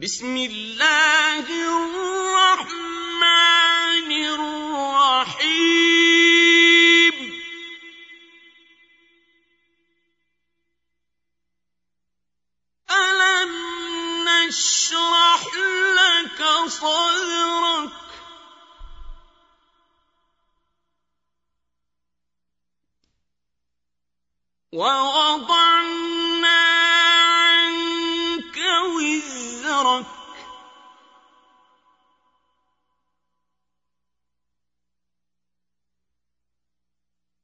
بسم الله الرحمن الرحيم. ألم نشرح لك صدرك؟ ووضعنا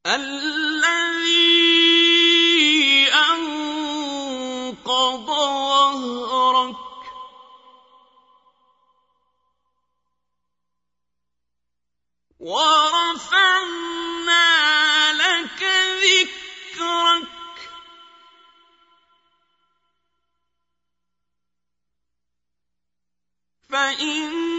الذي أنقض ظهرك ورفعنا لك ذكرك. فإن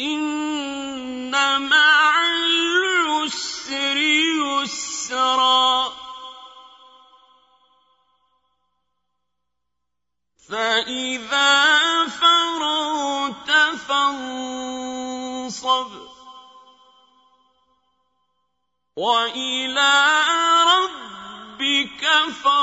إن مع العسر يسرا. فإذا فرغت فانصب. وإلى ربك فارغب.